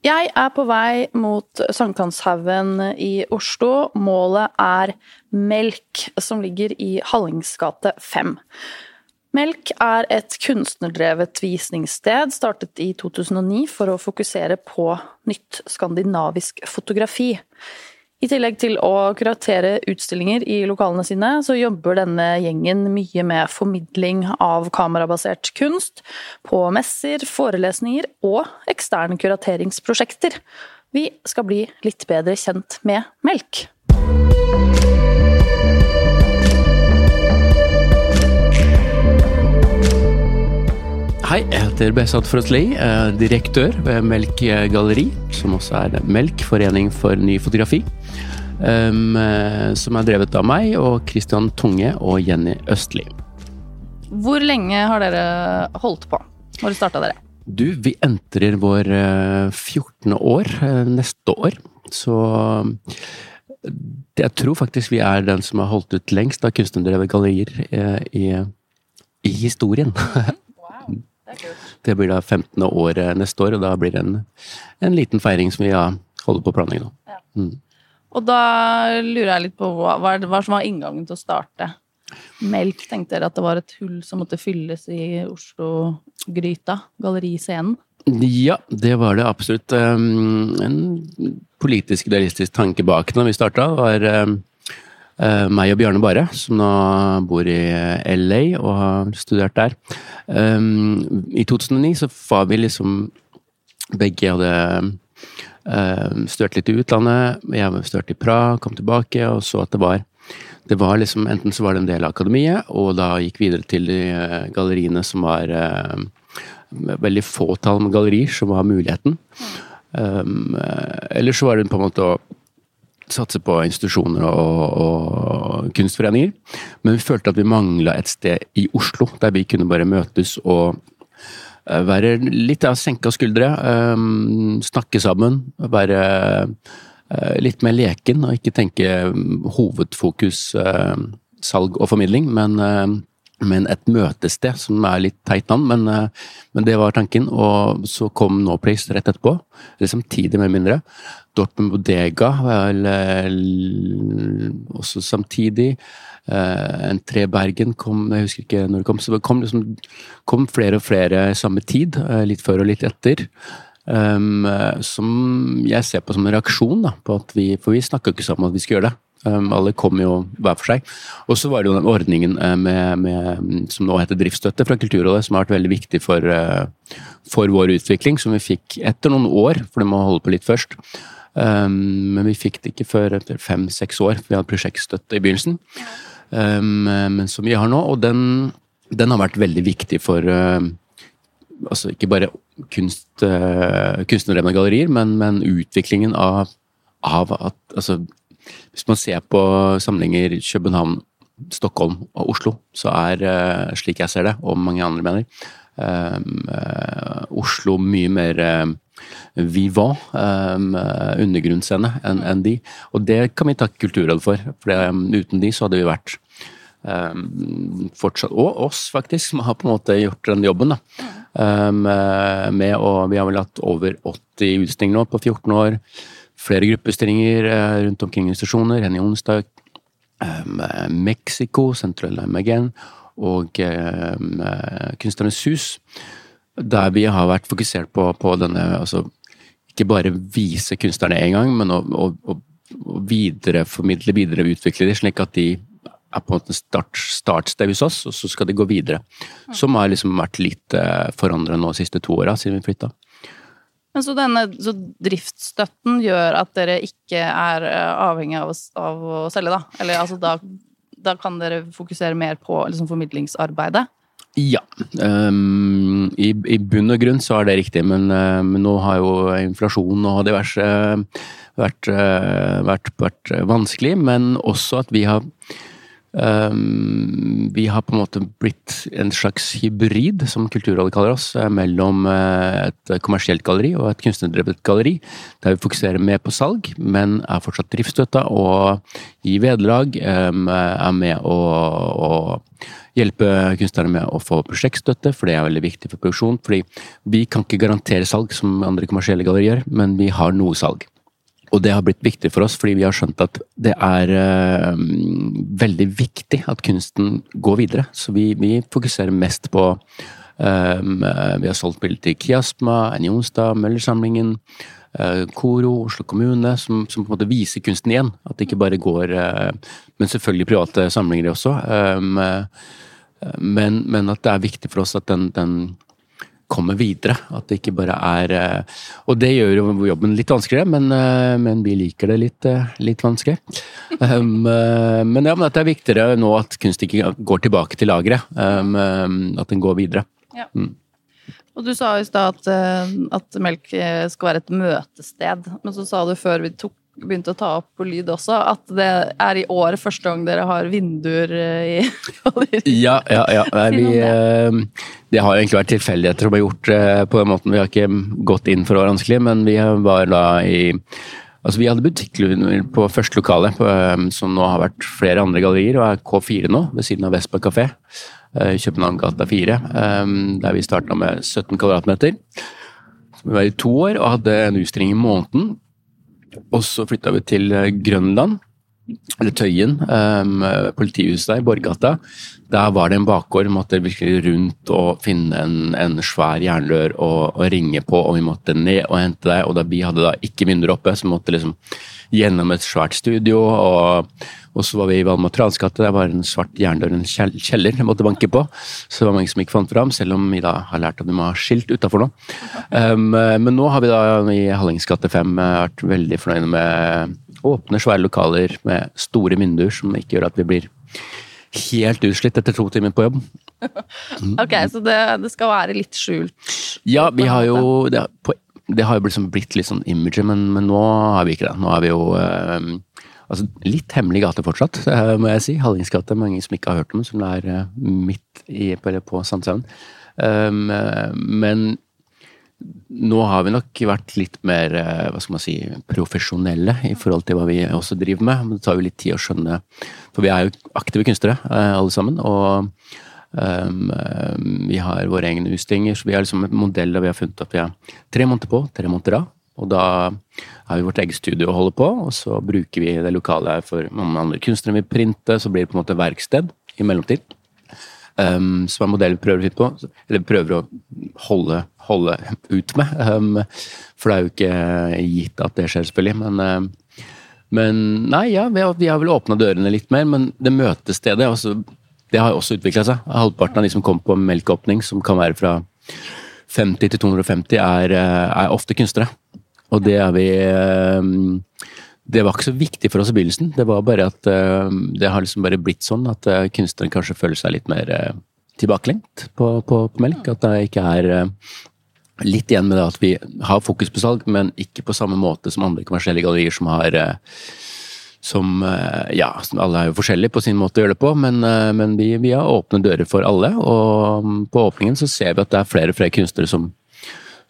Jeg er på vei mot Sankthanshaugen i Oslo. Målet er Melk, som ligger i Hallingsgate 5. Melk er et kunstnerdrevet visningssted startet i 2009 for å fokusere på nytt skandinavisk fotografi. I tillegg til å kuratere utstillinger i lokalene sine, så jobber denne gjengen mye med formidling av kamerabasert kunst, på messer, forelesninger og eksterne kurateringsprosjekter. Vi skal bli litt bedre kjent med Melk. Hei, jeg heter Behzad Frosli, direktør ved Melk Galleri, som også er Melk, forening for ny fotografi. Um, som er drevet av meg og Christian Tunge og Jenny Østli. Hvor lenge har dere holdt på? Når starta dere? Du, vi entrer vår 14. år neste år. Så jeg tror faktisk vi er den som har holdt ut lengst av kunstnerdrevne gallerier i, i historien. Det blir da 15. år neste år, og da blir det en, en liten feiring som vi holder på å planlegge nå. Ja. Mm. Og da lurer jeg litt på hva, hva som var inngangen til å starte Melk? Tenkte dere at det var et hull som måtte fylles i Oslo-gryta? Galleriscenen? Ja, det var det absolutt. En politisk idealistisk tanke bak når vi starta, var meg og Bjarne Bare, som nå bor i LA og har studert der. I 2009 så var vi liksom Begge hadde studerte litt i utlandet. Jeg størte i Praha, kom tilbake og så at det var det var liksom, Enten så var det en del av akademiet, og da gikk videre til de galleriene som var Veldig fåtall med gallerier som var muligheten. Um, eller så var det på en måte å satse på institusjoner og, og, kunstforeninger. Men vi følte at vi mangla et sted i Oslo der vi kunne bare møtes og være litt av senka skuldre. Um, snakke sammen. Være uh, litt mer leken og ikke tenke hovedfokus uh, salg og formidling, men men et møtested, som er litt teit navn, men, men, det var tanken. Og så kom No Place rett etterpå, eller samtidig, mer mindre. Dortmund Bodega vel også samtidig. En Tre Bergen kom, jeg husker ikke når det kom. Så det kom, liksom, kom flere og flere samme tid, litt før og litt etter. Um, som jeg ser på som en reaksjon da, på at vi For vi snakka ikke sammen om at vi skulle gjøre det. Um, alle kom jo hver for seg. Og så var det jo den ordningen med, med, som nå heter driftsstøtte fra Kulturrådet, som har vært veldig viktig for, uh, for vår utvikling, som vi fikk etter noen år, for det må holde på litt først. Um, men vi fikk det ikke før etter fem-seks år, for vi hadde prosjektstøtte i begynnelsen. Um, men som vi har nå, og den, den har vært veldig viktig for uh, altså ikke bare kunst, uh, kunstnerdrevne gallerier, men, men utviklingen av, av at altså, hvis man ser på samlinger København, Stockholm og Oslo, så er, eh, slik jeg ser det, og mange andre mener, uh, Oslo mye mer uh, vivant um, undergrunnsscene enn en de. Og det kan vi takke Kulturrådet for, for um, uten de så hadde vi vært um, fortsatt Og oss, faktisk, som har på en måte gjort den jobben. da. Um, med å, vi har vel hatt over 80 utstillinger nå på 14 år flere gruppestillinger eh, rundt omkring institusjoner. Henny onsdag, eh, Mexico, Central Again og eh, Kunstnernes hus. Der vi har vært fokusert på, på denne altså ikke bare vise kunstnerne én gang, men å, å, å videreformidle, videreutvikle dem, slik at de er på en måte start, startsted hos oss, og så skal de gå videre. Som har liksom vært litt forandra nå de siste to åra, siden vi flytta. Men så denne så driftsstøtten gjør at dere ikke er eh, avhengig av å, av å selge, da? Eller altså da, da, kan dere fokusere mer på liksom, formidlingsarbeidet? Ja. Um, i, i, bunn og grunn så er det riktig, men, uh, men nå har jo inflasjon og diverse uh, vært, uh, vært, vært, vanskelig. Men også at vi har Um, vi har på en måte blitt en slags hybrid, som Kulturrådet kaller oss, eh, mellom eh, et kommersielt galleri og et kunstnerdrevet galleri. Der vi fokuserer mer på salg, men er fortsatt driftsstøtta og gir vederlag. Um, er med å, hjelpe kunstnerne med å få prosjektstøtte, for det er veldig viktig for produksjon. fordi vi kan ikke garantere salg som andre kommersielle gallerier, men vi har noe salg. Og det har blitt viktig for oss, fordi vi har skjønt at det er uh, veldig viktig at kunsten går videre. Så vi, vi fokuserer mest på um, Vi har solgt bilder til Kiasma, Annie Jonstad, Møllersamlingen, uh, Koro, Oslo kommune, som, som, på en måte viser kunsten igjen. At det ikke bare går uh, Men selvfølgelig private samlinger også. Um, men, men, at det er viktig for oss at den, den kommer videre. At det ikke bare er eh, Og det gjør jo jobben litt vanskeligere, men, eh, men vi liker det litt, eh, litt vanskelig. Um, men ja, men at det er viktigere nå at kunst ikke går tilbake til lageret. Um, at den går videre. Ja. Mm. Og du sa i stad at, at, melk skal være et møtested, men så sa du før vi tok begynte å ta opp på lyd også, at det er i år første gang dere har vinduer i Ja, ja, ja. Nei, vi, eh, det har egentlig vært tilfeldigheter som har gjort det på den måten. Vi har ikke gått inn for å være vanskelig, men vi var da i Altså, vi hadde butikklunder på første lokale, på, eh, som nå har vært flere andre gallerier, og er K4 nå, ved siden av Vespa kafé. København gata 4, der vi starta med 17 kvadratmeter. Vi var i to år og hadde en utstilling i måneden og så flytta vi til eh, Grønland, eller Tøyen, um, politihuset der, Borgata. Der var det en bakgård. Vi måtte virkelig rundt og finne en, en svær jernrør og, og, ringe på, og vi måtte ned og hente det. Og da vi hadde da ikke vinduer oppe, så vi måtte liksom gjennom et svært studio. og og så var vi i Valmar Transgate, der var en svart jerndør, en kjeller jeg måtte banke på. Så det var mange som ikke fant fram, selv om vi da har lært at vi må ha skilt utafor nå. Um, men nå har vi da i Hallings gate 5 vært veldig fornøyde med åpne, svære lokaler med store vinduer som ikke gjør at vi blir helt utslitt etter to timer på jobb. ok, så det, det, skal være litt skjult? Ja, vi har jo det, på, det har jo liksom blitt litt sånn image, men, men, nå har vi ikke det. Nå har vi jo um, Altså, litt hemmelig gate fortsatt, eh, må jeg si. Halling's gate. Mange som ikke har hørt om som er eh, midt i, på, på Sandshaugen. Um, men nå har vi nok vært litt mer hva skal man si, profesjonelle i forhold til hva vi også driver med. Det tar jo litt tid å skjønne, for vi er jo aktive kunstnere alle sammen. Og um, vi har våre egne utstillinger, så vi har liksom et modell der vi har funnet at vi er tre måneder på, tre måneder av. Og da har vi vårt eget studio å holde på, og så bruker vi det lokale for om andre kunstnere vil printe, så blir det på en måte verksted i mellomtid. Um, som er modellen vi prøver å finne på, eller prøver å holde, holde ut med. Um, for det er jo ikke gitt at det skjer, selvfølgelig. Men, um, men nei, ja, vi har, vi har vel åpna dørene litt mer, men det møtestedet også, det har også utvikla seg. Halvparten av de som kommer på melkeåpning, som kan være fra 50 til 250, er, uh, er ofte kunstnere. Og det er vi eh, Det var ikke så viktig for oss i begynnelsen. Det var bare at eh, det har liksom bare blitt sånn at eh, kunstneren kanskje føler seg litt mer tilbakelengt på, på, på melk. At det ikke er litt igjen med det at vi har fokus på salg, men ikke på samme måte som andre kommersielle gallerier som har som Ja, alle er jo forskjellige på sin måte å gjøre det på, men, men vi, vi, har åpne dører for alle. Og mm, på åpningen så ser vi at det er flere og flere kunstnere som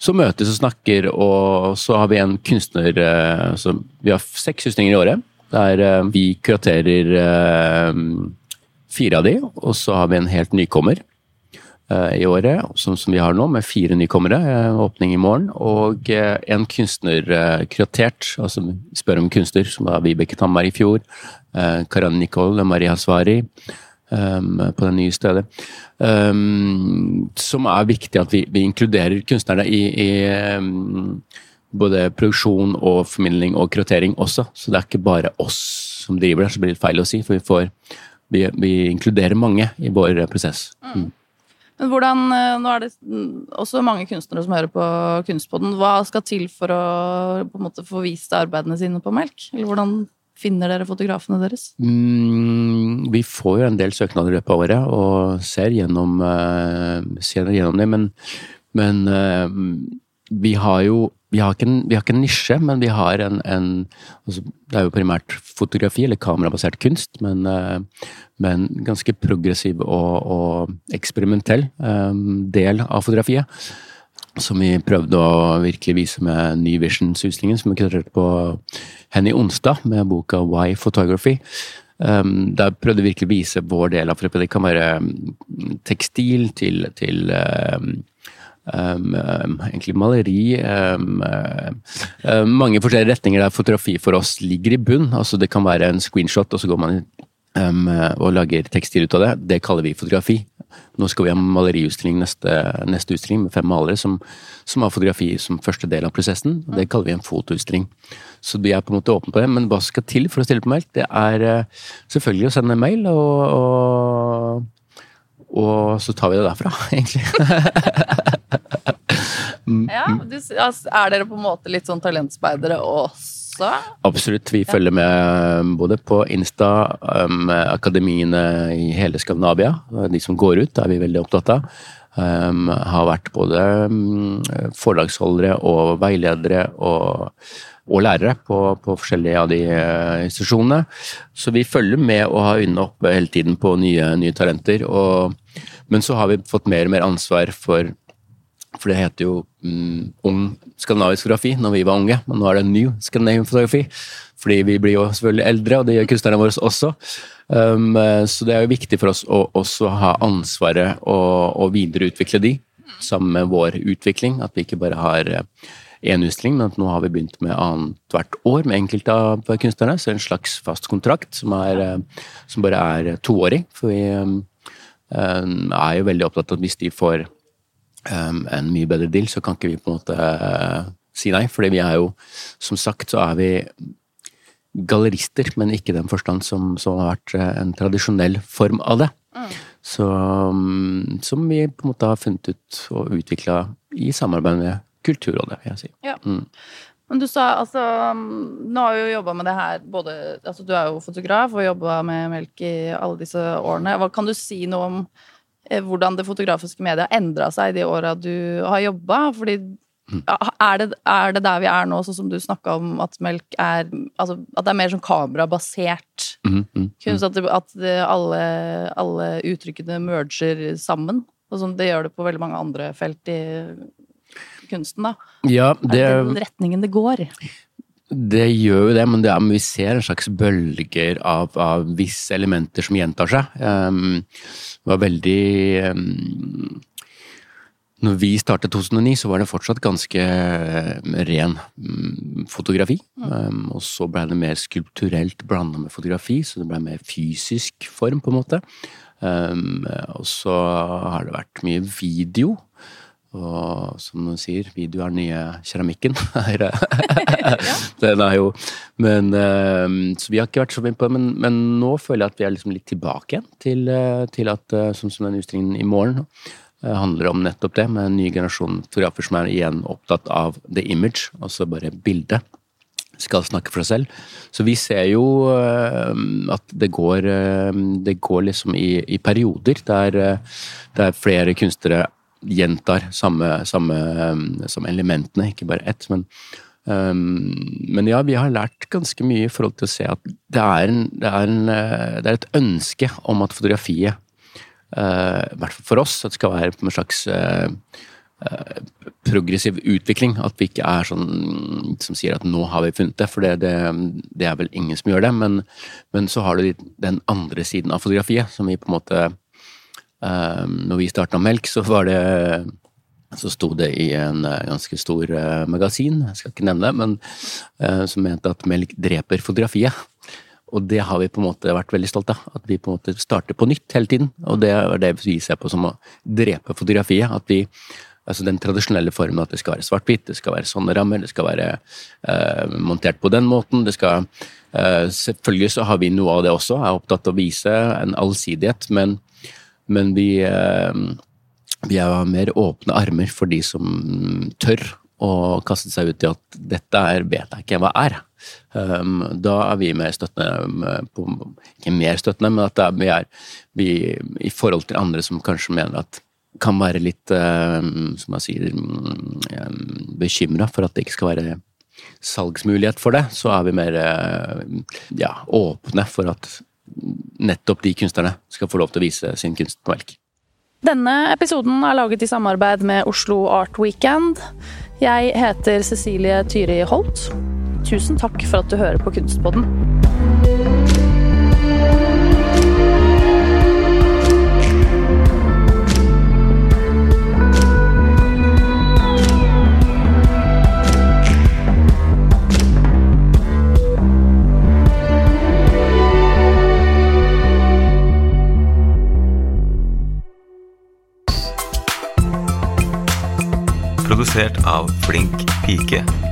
som møtes og snakker, og så har vi en kunstner eh, så Vi har seks utstillinger i året, der eh, vi kuraterer eh, fire av de, og så har vi en helt nykommer i året, som, som, vi har nå, med fire nykommere. Åpning i morgen. Og en kunstner kuratert, altså spør om kunstner, som var Vibeke Tammer i fjor. Karan Nicole, Maria Svari um, på det nye stedet. Um, som er viktig at vi, vi inkluderer kunstnerne i, i um, både produksjon og formidling og kurotering også. Så det er ikke bare oss som driver det, så blir det feil å si. For vi, får, vi, vi inkluderer mange i vår prosess. Mm. mm. Men hvordan, eh, Nå er det også mange kunstnere som hører på Kunstpodden. Hva skal til for å på en måte få vist arbeidene sine på Melk? Eller hvordan finner dere fotografene deres? Mm, vi får jo en del søknader i løpet av året, og ser gjennom, uh, ser gjennom det. Men, men uh, vi har jo vi har ikke en, har ikke en nisje, men vi har en, en altså, Det er jo primært fotografi, eller kamerabasert kunst, men, uh, men ganske progressiv og, og eksperimentell um, del av fotografiet. Som vi prøvde å virkelig vise med Ny Visions-utstillingen, som vi kurerte på Henny onsdag med boka Why Photography. Um, der prøvde vi virkelig å vise vår del av det. Det kan være tekstil til, til um, Um, um, egentlig maleri um, uh, Mange forskjellige retninger der fotografi for oss ligger i bunn. altså Det kan være en screenshot, og så går man og lager tekstil ut av det. Det kaller vi fotografi. Nå skal vi ha maleriutstilling neste, neste utstilling med fem malere som, som, har fotografi som første del av prosessen. og Det kaller vi en fotoutstilling. Så vi er på en måte åpne på det. Men hva skal til for å stille på melk? Det er uh, selvfølgelig å sende mail og, og og så tar vi det derfra, egentlig. ja, du, altså, Er dere på en måte litt sånn talentspeidere også? Absolutt. Vi følger med både på Insta, um, akademiene i hele Skandinavia. De som går ut, er vi veldig opptatt av. Um, har vært både forlagsholdere foredragsholdere og veiledere og og lærere på, på, forskjellige av de uh, institusjonene. Så vi følger med og har øynene oppe hele tiden på nye, nye talenter. Og, men så har vi fått mer og mer ansvar for For det heter jo mm, ung skandinavisk fotografi når vi var unge, men nå er det new Scandinavian fotografi. Fordi vi blir jo selvfølgelig eldre, og det gjør kunstnerne våre også. Um, så det er jo viktig for oss å også ha ansvaret og, og videreutvikle de, sammen med vår utvikling. At vi ikke bare har én utstilling, men at nå har vi begynt med annethvert år med enkelte av kunstnerne. Så en slags fast kontrakt som, er, eh, som bare er toårig. For vi um, er jo veldig opptatt av at hvis de får en mye bedre deal, så kan ikke vi på en måte uh, si nei. Fordi vi er jo, som sagt, så er vi gallerister, men ikke i den forstand som, som, har vært en tradisjonell form av det. Mm. Så, um, som vi på en måte har funnet ut og utvikla i samarbeid med Kulturrådet, vil jeg si. Ja. Mm. Men du sa altså Nå har vi jo jobba med det her både altså Du er jo fotograf og jobba med melk i alle disse årene. Hva Kan du si noe om eh, hvordan det fotografiske mediet har endra seg de åra du har jobba? Fordi mm. er det, er det, der vi er nå, sånn som du snakka om, at melk er Altså at det er mer sånn kamerabasert mm, mm, kunst? At, det, at det, alle, alle uttrykkene merger sammen? Sånn, det gjør det på veldig mange andre felt i kunsten, da. Ja, det, er det den retningen det går? Det gjør jo det, men, det er, vi ser en slags bølger av, av visse elementer som gjentar seg. Um, det var veldig um, når vi startet 2009, så var det fortsatt ganske ren um, fotografi. Og så ble det mer skulpturelt blanda med fotografi, så det ble mer fysisk form, på en måte. Og så har det vært mye video. Og som noen sier, video er den nye keramikken. den er jo Men ehm, Så vi har ikke vært så mye på det, men, men, nå føler jeg at vi er liksom litt tilbake igjen til, eh, til at eh, Sånn som den utstillingen i morgen eh, handler om nettopp det, med en ny generasjon fotografer som er igjen opptatt av the image, altså bare bildet. Skal snakke for seg selv. Så vi ser jo at det går, det går liksom i, i perioder der, der flere kunstnere gjentar samme, samme som elementene, ikke bare ett. Men, um, men, ja, vi har lært ganske mye i forhold til å se at det er, en, det er, en, det er et ønske om at fotografiet, uh, i hvert fall for oss, at det skal være en slags uh, progressiv utvikling. At vi ikke er sånn som sier at nå har vi funnet det, for det, det, det er vel ingen som gjør det. Men, men så har du den andre siden av fotografiet, som vi på en måte når vi starta Melk, så var det så sto det i en uh, ganske stor uh, magasin, jeg skal ikke nevne det, men uh, som mente at melk dreper fotografiet. Og det har vi på en måte vært veldig stolt av. At vi på en måte starter på nytt hele tiden. Og det er det vi ser på som å drepe fotografiet. At vi Altså den tradisjonelle formen at det skal være svart-hvitt, det skal være sånne rammer, det skal være montert på den måten. det skal Selvfølgelig så har vi noe av det også, jeg er opptatt av å vise en allsidighet, men men vi, eh, vi er mer åpne armer for de som tør å kaste seg ut i at dette er, vet jeg ikke hva er. Um, da er vi mer støttende på, Ikke mer støttende, men at vi er vi, i forhold til andre som kanskje mener at kan være litt, uh, som jeg sier, um, bekymra for at det ikke skal være salgsmulighet for det, så er vi mer ja, åpne for at nettopp de kunstnerne skal få lov til å vise sin kunstverk. Denne episoden er laget i samarbeid med Oslo Art Weekend. Jeg heter Cecilie Tyri Holt. Tusen takk for at du hører på Kunstpodden. Produsert av Flink pike.